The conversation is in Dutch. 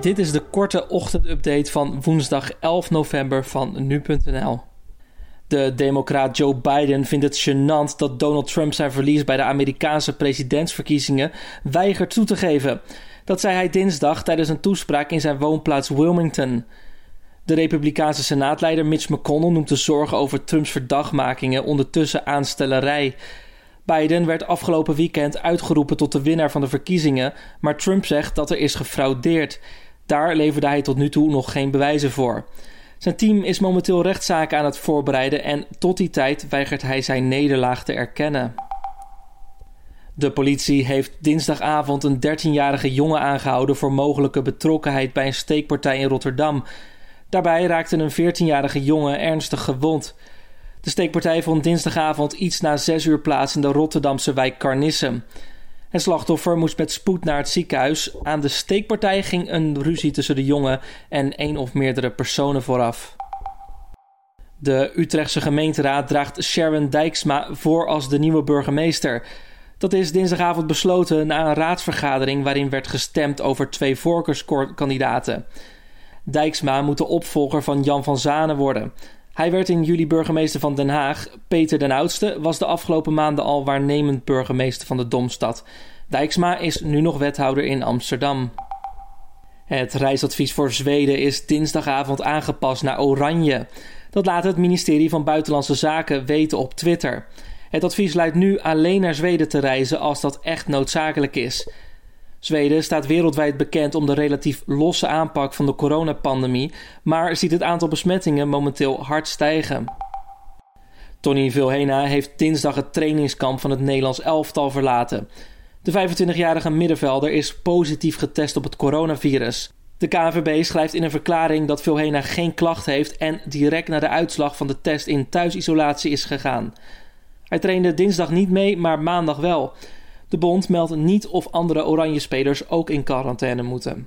Dit is de korte ochtendupdate van woensdag 11 november van nu.nl. De democraat Joe Biden vindt het gênant dat Donald Trump zijn verlies bij de Amerikaanse presidentsverkiezingen weigert toe te geven. Dat zei hij dinsdag tijdens een toespraak in zijn woonplaats Wilmington. De Republikeinse senaatleider Mitch McConnell noemt de zorgen over Trumps verdagmakingen ondertussen aanstellerij. Biden werd afgelopen weekend uitgeroepen tot de winnaar van de verkiezingen, maar Trump zegt dat er is gefraudeerd. Daar leverde hij tot nu toe nog geen bewijzen voor. Zijn team is momenteel rechtszaken aan het voorbereiden en tot die tijd weigert hij zijn nederlaag te erkennen. De politie heeft dinsdagavond een 13-jarige jongen aangehouden voor mogelijke betrokkenheid bij een steekpartij in Rotterdam. Daarbij raakte een 14-jarige jongen ernstig gewond. De steekpartij vond dinsdagavond iets na 6 uur plaats in de Rotterdamse wijk Carnissen. Het slachtoffer moest met spoed naar het ziekenhuis. Aan de steekpartij ging een ruzie tussen de jongen en één of meerdere personen vooraf. De Utrechtse gemeenteraad draagt Sharon Dijksma voor als de nieuwe burgemeester. Dat is dinsdagavond besloten na een raadsvergadering waarin werd gestemd over twee voorkeurskandidaten. Dijksma moet de opvolger van Jan van Zanen worden. Hij werd in juli burgemeester van Den Haag. Peter den Oudste was de afgelopen maanden al waarnemend burgemeester van de Domstad. Dijksma is nu nog wethouder in Amsterdam. Het reisadvies voor Zweden is dinsdagavond aangepast naar oranje. Dat laat het ministerie van Buitenlandse Zaken weten op Twitter. Het advies luidt nu alleen naar Zweden te reizen als dat echt noodzakelijk is. Zweden staat wereldwijd bekend om de relatief losse aanpak van de coronapandemie, maar ziet het aantal besmettingen momenteel hard stijgen. Tony Vilhena heeft dinsdag het trainingskamp van het Nederlands elftal verlaten. De 25-jarige middenvelder is positief getest op het coronavirus. De KNVB schrijft in een verklaring dat Vilhena geen klacht heeft en direct na de uitslag van de test in thuisisolatie is gegaan. Hij trainde dinsdag niet mee, maar maandag wel. De bond meldt niet of andere oranje spelers ook in quarantaine moeten.